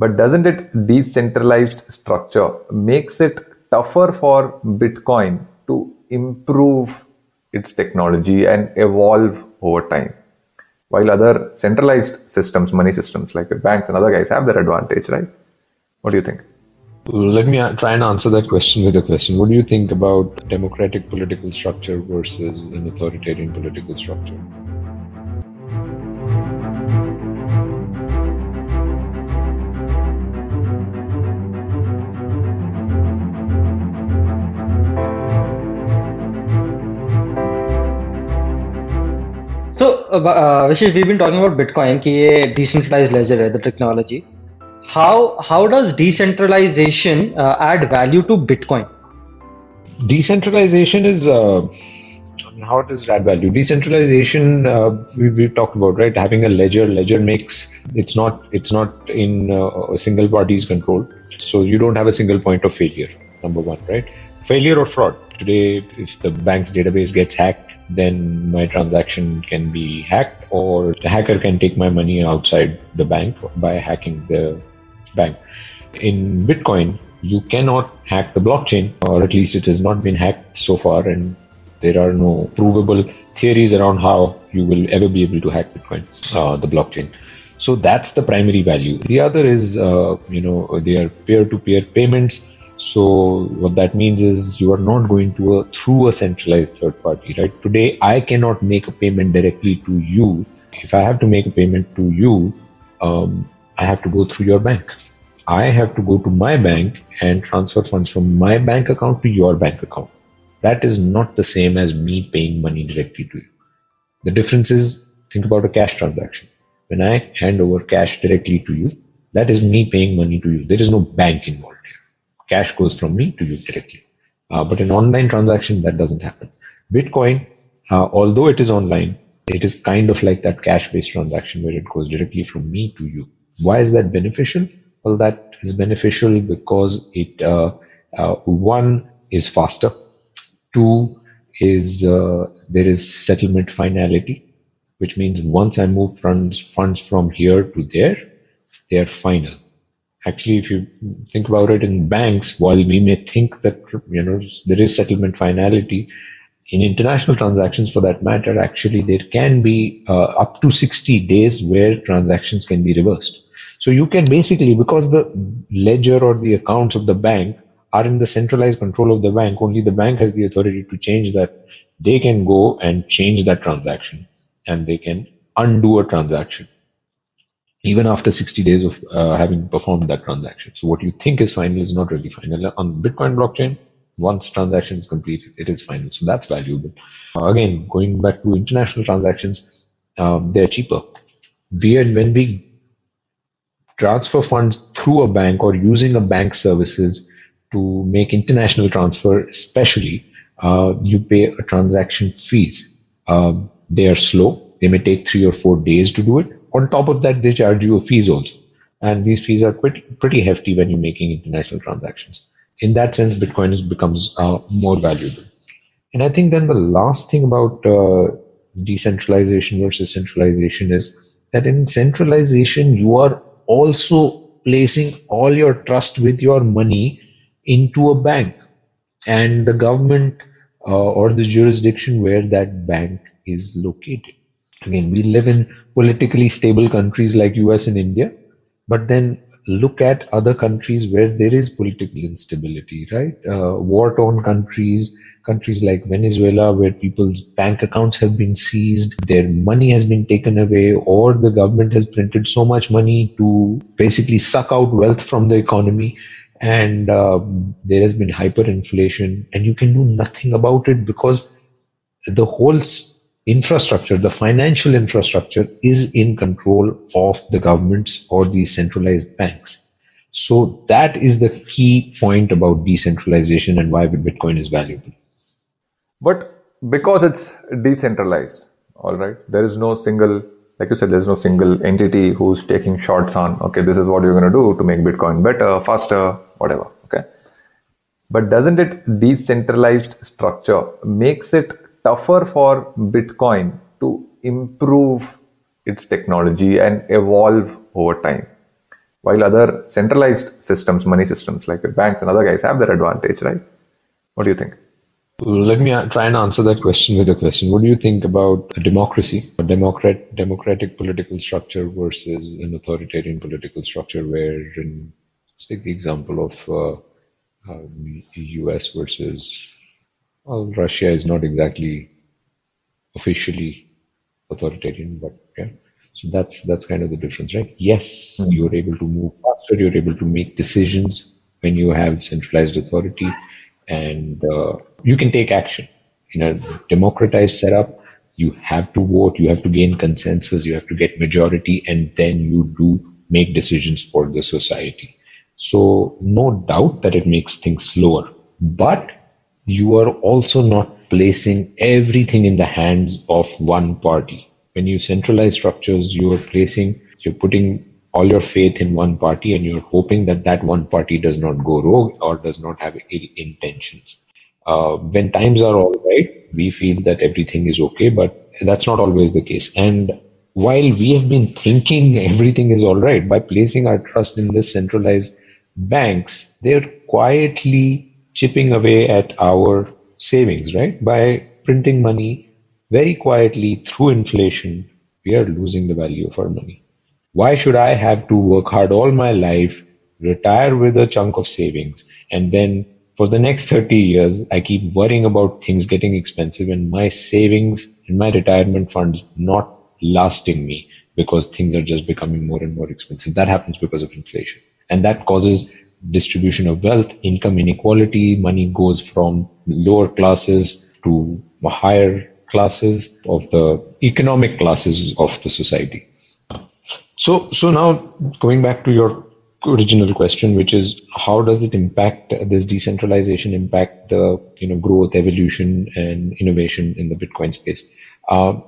But doesn't it decentralized structure makes it tougher for Bitcoin to improve its technology and evolve over time? While other centralized systems, money systems like the banks and other guys have that advantage, right? What do you think? Let me uh, try and answer that question with a question. What do you think about democratic political structure versus an authoritarian political structure? Uh, Vishesh, we've been talking about Bitcoin, ki ye decentralized ledger the technology. How how does decentralization uh, add value to Bitcoin? Decentralization is uh, how does it add value? Decentralization uh, we, we talked about right having a ledger. Ledger makes it's not it's not in uh, a single party's control, so you don't have a single point of failure. Number one, right? Failure or fraud. Today, if the bank's database gets hacked then my transaction can be hacked or the hacker can take my money outside the bank by hacking the bank. In Bitcoin, you cannot hack the blockchain, or at least it has not been hacked so far, and there are no provable theories around how you will ever be able to hack Bitcoin, uh, the blockchain. So that's the primary value. The other is, uh, you know, they are peer-to-peer payments so what that means is you are not going to a, through a centralized third party, right? Today, I cannot make a payment directly to you. If I have to make a payment to you, um, I have to go through your bank. I have to go to my bank and transfer funds from my bank account to your bank account. That is not the same as me paying money directly to you. The difference is think about a cash transaction. When I hand over cash directly to you, that is me paying money to you. There is no bank involved cash goes from me to you directly. Uh, but in online transaction, that doesn't happen. Bitcoin, uh, although it is online, it is kind of like that cash-based transaction where it goes directly from me to you. Why is that beneficial? Well, that is beneficial because it uh, uh one is faster, two is uh, there is settlement finality, which means once I move funds funds from here to there, they are final actually if you think about it in banks while we may think that you know there is settlement finality in international transactions for that matter actually there can be uh, up to 60 days where transactions can be reversed. So you can basically because the ledger or the accounts of the bank are in the centralized control of the bank only the bank has the authority to change that. They can go and change that transaction and they can undo a transaction even after 60 days of uh, having performed that transaction. So what you think is final is not really final. On Bitcoin blockchain, once transaction is complete, it is final. So that's valuable. Uh, again, going back to international transactions, um, they're cheaper. We when we transfer funds through a bank or using a bank services to make international transfer, especially, uh, you pay a transaction fees. Uh, they are slow. They may take three or four days to do it on top of that, they charge you fees also. And these fees are pretty, pretty hefty when you're making international transactions. In that sense, Bitcoin is, becomes uh, more valuable. And I think then the last thing about uh, decentralization versus centralization is that in centralization, you are also placing all your trust with your money into a bank and the government uh, or the jurisdiction where that bank is located. Again, we live in politically stable countries like US and India, but then look at other countries where there is political instability, right? Uh, war-torn countries, countries like Venezuela, where people's bank accounts have been seized, their money has been taken away, or the government has printed so much money to basically suck out wealth from the economy. And uh, there has been hyperinflation, and you can do nothing about it because the whole infrastructure, the financial infrastructure is in control of the governments or the centralized banks. So that is the key point about decentralization and why Bitcoin is valuable. But because it's decentralized, all right, there is no single, like you said, there's no single entity who's taking shots on, okay, this is what you're going to do to make Bitcoin better, faster, whatever. Okay. But doesn't it decentralized structure makes it tougher for Bitcoin to improve its technology and evolve over time. while other centralized systems, money systems like banks and other guys have their advantage, right? What do you think? Let me try and answer that question with a question. What do you think about a democracy, a democrat, democratic political structure versus an authoritarian political structure? Where, in, let's take the example of uh, um, U.S. versus well, Russia is not exactly officially authoritarian, but yeah. So that's that's kind of the difference, right? Yes, mm-hmm. you're able to move faster. You're able to make decisions when you have centralized authority and uh, you can take action. In a democratized setup, you have to vote, you have to gain consensus, you have to get majority, and then you do make decisions for the society. So, no doubt that it makes things slower, but you are also not placing everything in the hands of one party. When you centralize structures, you are placing, you're putting all your faith in one party and you're hoping that that one party does not go rogue or does not have ill intentions. Uh, when times are all right, we feel that everything is okay, but that's not always the case. And while we have been thinking everything is all right by placing our trust in the centralized banks, they're quietly chipping away at our savings, right? By printing money very quietly through inflation, we are losing the value of our money. Why should I have to work hard all my life, retire with a chunk of savings, and then for the next 30 years, I keep worrying about things getting expensive and my savings and my retirement funds not lasting me because things are just becoming more and more expensive. That happens because of inflation. And that causes distribution of wealth, income inequality, money goes from lower classes to higher classes of the economic classes of the society. So, so now going back to your original question, which is how does it impact this decentralization impact the you know growth, evolution, and innovation in the Bitcoin space? Uh,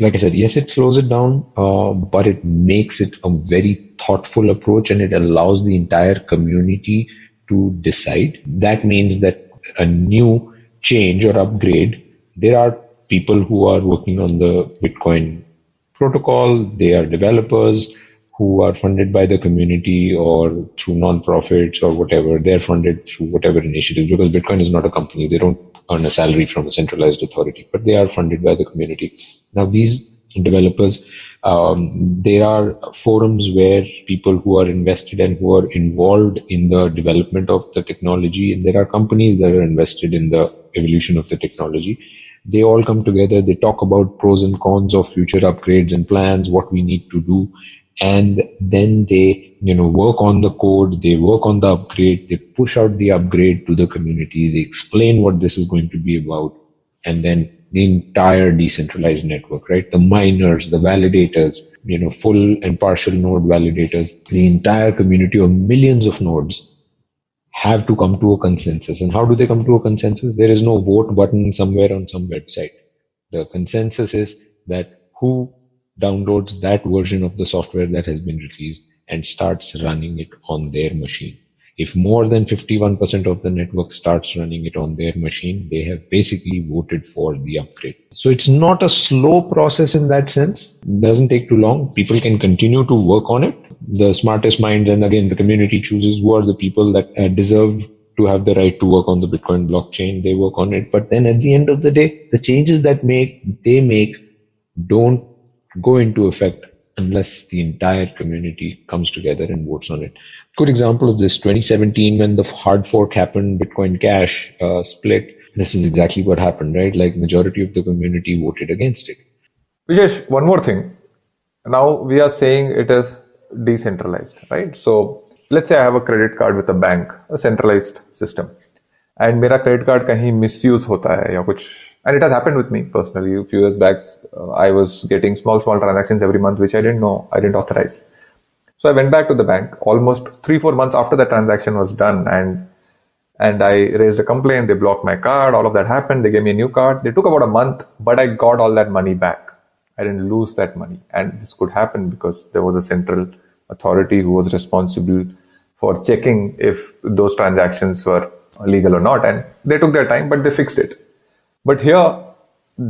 like I said, yes, it slows it down, uh, but it makes it a very thoughtful approach, and it allows the entire community to decide. That means that a new change or upgrade, there are people who are working on the Bitcoin protocol. They are developers who are funded by the community or through non-profits or whatever. They're funded through whatever initiatives because Bitcoin is not a company. They don't earn a salary from a centralized authority, but they are funded by the community. Now, these developers, um, there are forums where people who are invested and who are involved in the development of the technology, and there are companies that are invested in the evolution of the technology they all come together they talk about pros and cons of future upgrades and plans what we need to do and then they you know work on the code they work on the upgrade they push out the upgrade to the community they explain what this is going to be about and then the entire decentralized network right the miners the validators you know full and partial node validators the entire community of millions of nodes have to come to a consensus. And how do they come to a consensus? There is no vote button somewhere on some website. The consensus is that who downloads that version of the software that has been released and starts running it on their machine. If more than 51% of the network starts running it on their machine, they have basically voted for the upgrade. So it's not a slow process in that sense. It doesn't take too long. People can continue to work on it the smartest minds and again the community chooses who are the people that uh, deserve to have the right to work on the bitcoin blockchain they work on it but then at the end of the day the changes that make they make don't go into effect unless the entire community comes together and votes on it good example of this 2017 when the hard fork happened bitcoin cash uh, split this is exactly what happened right like majority of the community voted against it Vijesh, one more thing now we are saying it is decentralized, right? So let's say I have a credit card with a bank, a centralized system, and मेरा credit card कहीं misuse होता है या कुछ and it has happened with me personally. A few years back, uh, I was getting small, small transactions every month, which I didn't know, I didn't authorize. So I went back to the bank almost three, four months after the transaction was done, and and I raised a complaint. They blocked my card. All of that happened. They gave me a new card. They took about a month, but I got all that money back. I didn't lose that money. And this could happen because there was a central authority who was responsible for checking if those transactions were legal or not. And they took their time, but they fixed it. But here,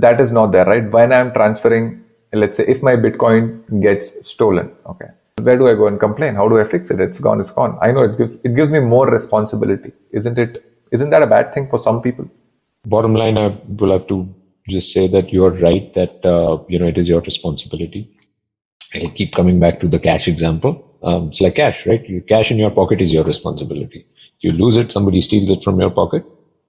that is not there, right? When I'm transferring, let's say if my Bitcoin gets stolen, okay, where do I go and complain? How do I fix it? It's gone, it's gone. I know it gives, it gives me more responsibility. Isn't it? Isn't that a bad thing for some people? Bottom line, I will have to just say that you are right that, uh, you know, it is your responsibility. I'll keep coming back to the cash example. Um, it's like cash, right? Your cash in your pocket is your responsibility. If you lose it, somebody steals it from your pocket,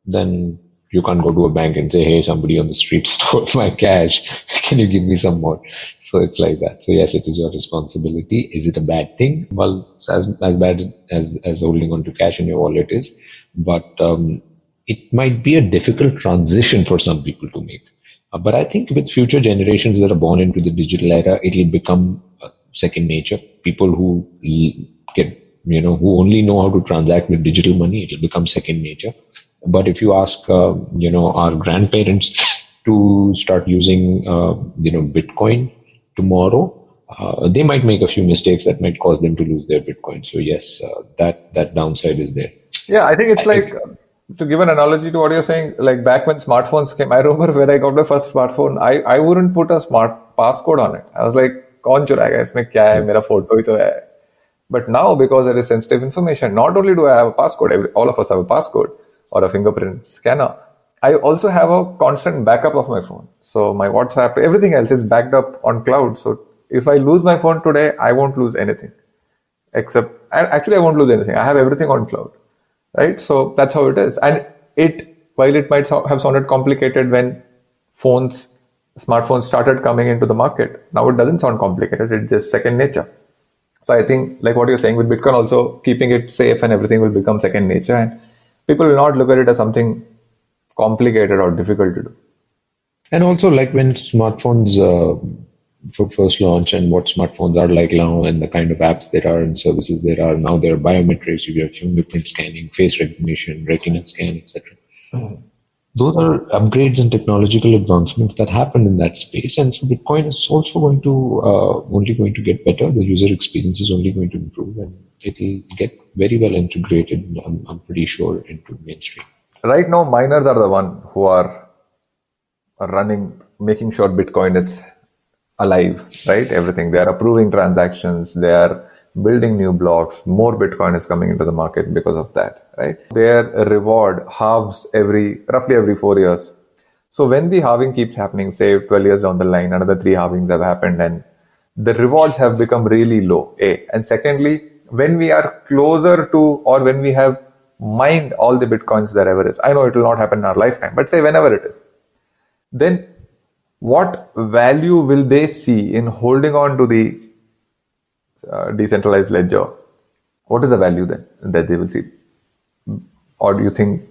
then you can't go to a bank and say, hey, somebody on the street stole my cash. Can you give me some more? So it's like that. So yes, it is your responsibility. Is it a bad thing? Well, as, as bad as, as holding on to cash in your wallet is, but um, it might be a difficult transition for some people to make. Uh, but I think with future generations that are born into the digital era, it'll become uh, second nature. People who get you know who only know how to transact with digital money it will become second nature but if you ask uh, you know our grandparents to start using uh, you know bitcoin tomorrow uh, they might make a few mistakes that might cause them to lose their bitcoin so yes uh, that that downside is there yeah i think it's like to give an analogy to what you're saying like back when smartphones came i remember when i got my first smartphone i i wouldn't put a smart passcode on it i was like कौन चुराएगा इसमें क्या है मेरा photo ही तो है but now, because there is sensitive information, not only do I have a passcode, every, all of us have a passcode or a fingerprint scanner, I also have a constant backup of my phone. So my WhatsApp, everything else is backed up on cloud. So if I lose my phone today, I won't lose anything. Except, actually, I won't lose anything. I have everything on cloud. Right? So that's how it is. And it, while it might have sounded complicated when phones, smartphones started coming into the market, now it doesn't sound complicated. It's just second nature. So I think, like what you're saying with Bitcoin, also keeping it safe and everything will become second nature, and people will not look at it as something complicated or difficult to do. And also, like when smartphones uh, first launch and what smartphones are like now, and the kind of apps there are and services there are now, there are biometrics, you have fingerprint scanning, face recognition, retina scan, etc. Mm-hmm those are upgrades and technological advancements that happen in that space. And so Bitcoin is also going to uh, only going to get better. The user experience is only going to improve, and it'll get very well integrated. I'm, I'm pretty sure into mainstream. Right now, miners are the one who are running, making sure Bitcoin is alive. Right, everything they are approving transactions. They are building new blocks. More Bitcoin is coming into the market because of that right? Their reward halves every, roughly every four years. So when the halving keeps happening, say 12 years down the line, another three halvings have happened and the rewards have become really low, A. And secondly, when we are closer to or when we have mined all the bitcoins there ever is, I know it will not happen in our lifetime, but say whenever it is, then what value will they see in holding on to the uh, decentralized ledger? What is the value then that they will see? or do you think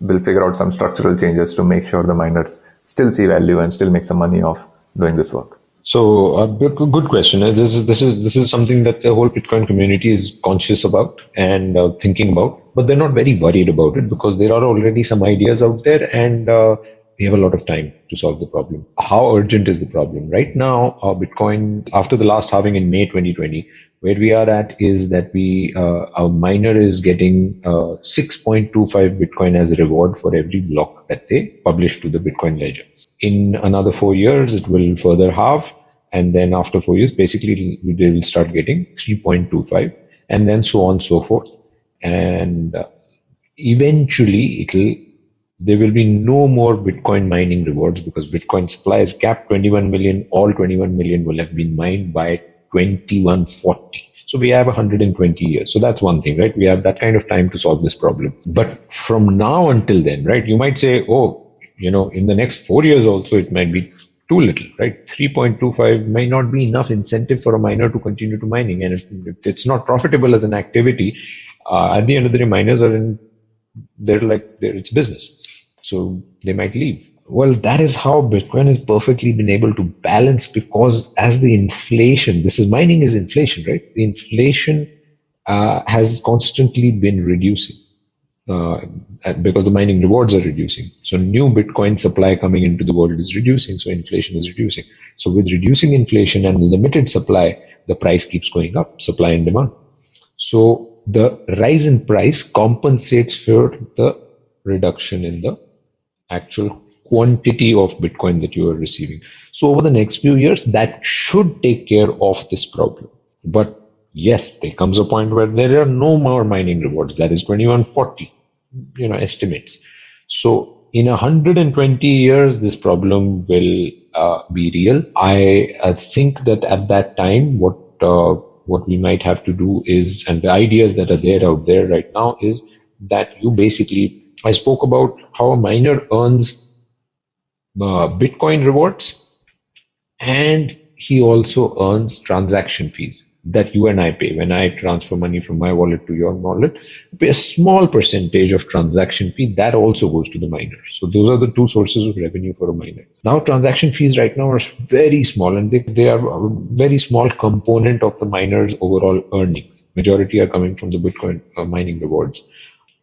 we'll figure out some structural changes to make sure the miners still see value and still make some money off doing this work? So, uh, good question. Uh, this is this is this is something that the whole Bitcoin community is conscious about and uh, thinking about, but they're not very worried about it because there are already some ideas out there, and uh, we have a lot of time to solve the problem. How urgent is the problem? Right now, our Bitcoin, after the last halving in May 2020, where we are at is that we, uh, our miner is getting uh, 6.25 Bitcoin as a reward for every block that they publish to the Bitcoin ledger. In another four years, it will further halve. And then after four years, basically, they will start getting 3.25 and then so on and so forth. And uh, eventually, it'll there will be no more Bitcoin mining rewards because Bitcoin supply is capped 21 million. All 21 million will have been mined by 2140. So we have 120 years. So that's one thing, right? We have that kind of time to solve this problem. But from now until then, right, you might say, oh, you know, in the next four years also, it might be too little, right? 3.25 may not be enough incentive for a miner to continue to mining. And if, if it's not profitable as an activity, uh, at the end of the day, miners are in, they're like, they're, it's business. So they might leave. Well, that is how Bitcoin has perfectly been able to balance because as the inflation, this is mining is inflation, right? The inflation uh, has constantly been reducing uh, because the mining rewards are reducing. So new Bitcoin supply coming into the world is reducing. So inflation is reducing. So with reducing inflation and limited supply, the price keeps going up, supply and demand. So the rise in price compensates for the reduction in the actual quantity of Bitcoin that you are receiving. So over the next few years, that should take care of this problem. But yes, there comes a point where there are no more mining rewards. That is 2140, you know, estimates. So in 120 years, this problem will uh, be real. I, think that at that time, what uh, what we might have to do is, and the ideas that are there out there right now is that you basically, I spoke about how a miner earns uh, Bitcoin rewards and he also earns transaction fees that you and I pay. When I transfer money from my wallet to your wallet, pay a small percentage of transaction fee that also goes to the miner. So those are the two sources of revenue for a miner. Now transaction fees right now are very small and they, they are a very small component of the miner's overall earnings. Majority are coming from the Bitcoin uh, mining rewards.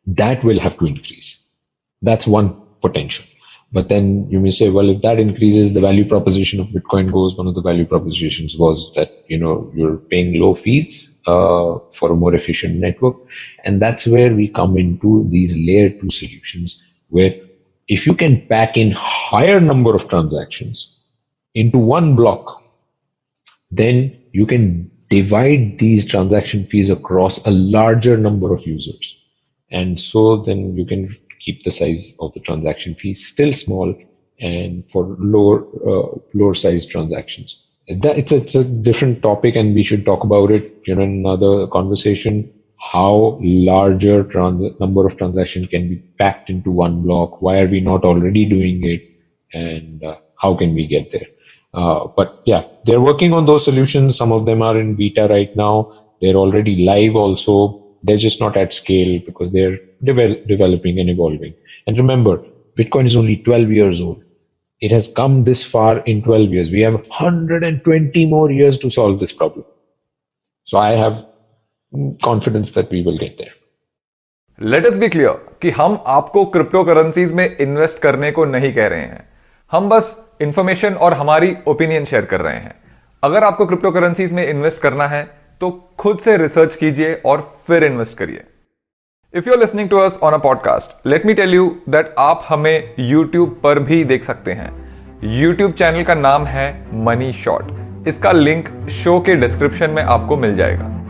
That will have to increase. That's one potential. But then you may say, well, if that increases, the value proposition of Bitcoin goes. One of the value propositions was that you know you're paying low fees uh, for a more efficient network, and that's where we come into these layer two solutions, where if you can pack in higher number of transactions into one block, then you can divide these transaction fees across a larger number of users, and so then you can keep the size of the transaction fee still small and for lower uh, lower size transactions. That, it's, a, it's a different topic and we should talk about it you know in another conversation. How larger trans- number of transactions can be packed into one block? Why are we not already doing it? And uh, how can we get there? Uh, but yeah they're working on those solutions. Some of them are in beta right now. They're already live also they're just not at scale because they're de- developing and evolving. And remember, Bitcoin is only 12 years old. It has come this far in 12 years. We have 120 more years to solve this problem. So I have confidence that we will get there. Let us be clear कि हम आपको crypto currencies में invest करने को नहीं कह रहे हैं हम बस इंफॉर्मेशन और हमारी ओपिनियन शेयर कर रहे हैं अगर आपको क्रिप्टो करेंसीज में इन्वेस्ट करना है तो खुद से रिसर्च कीजिए और फिर इन्वेस्ट करिए। If you are listening to us on a podcast let me tell you that आप हमें यूट्यूब पर भी देख सकते हैं। यूट्यूब चैनल का नाम है मनी शॉर्ट इसका लिंक शो के डिस्क्रिप्शन में आपको मिल जाएगा।